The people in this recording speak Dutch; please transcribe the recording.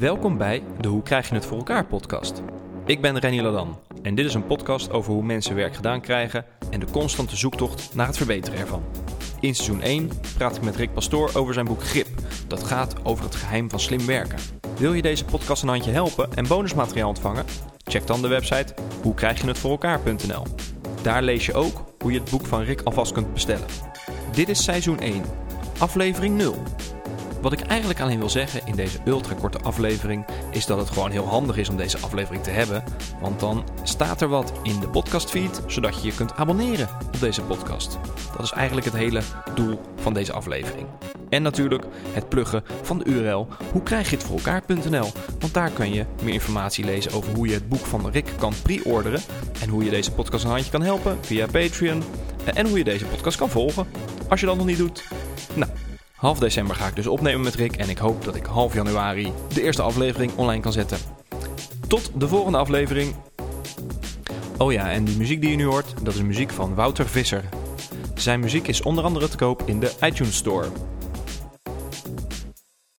Welkom bij de Hoe krijg je het voor elkaar podcast. Ik ben Renny Ladan en dit is een podcast over hoe mensen werk gedaan krijgen en de constante zoektocht naar het verbeteren ervan. In seizoen 1 praat ik met Rick Pastoor over zijn boek Grip. Dat gaat over het geheim van slim werken. Wil je deze podcast een handje helpen en bonusmateriaal ontvangen? Check dan de website hoe krijg je het voor elkaar.nl. Daar lees je ook hoe je het boek van Rick alvast kunt bestellen. Dit is seizoen 1, aflevering 0. Wat ik eigenlijk alleen wil zeggen in deze ultrakorte aflevering is dat het gewoon heel handig is om deze aflevering te hebben. Want dan staat er wat in de podcastfeed, zodat je je kunt abonneren op deze podcast. Dat is eigenlijk het hele doel van deze aflevering. En natuurlijk het pluggen van de URL hoe krijg je het voor elkaar.nl. Want daar kan je meer informatie lezen over hoe je het boek van Rick kan pre-orderen. En hoe je deze podcast een handje kan helpen via Patreon. En hoe je deze podcast kan volgen. Als je dat nog niet doet. Nou, Half december ga ik dus opnemen met Rick en ik hoop dat ik half januari de eerste aflevering online kan zetten. Tot de volgende aflevering. Oh ja, en die muziek die je nu hoort, dat is muziek van Wouter Visser. Zijn muziek is onder andere te koop in de iTunes Store.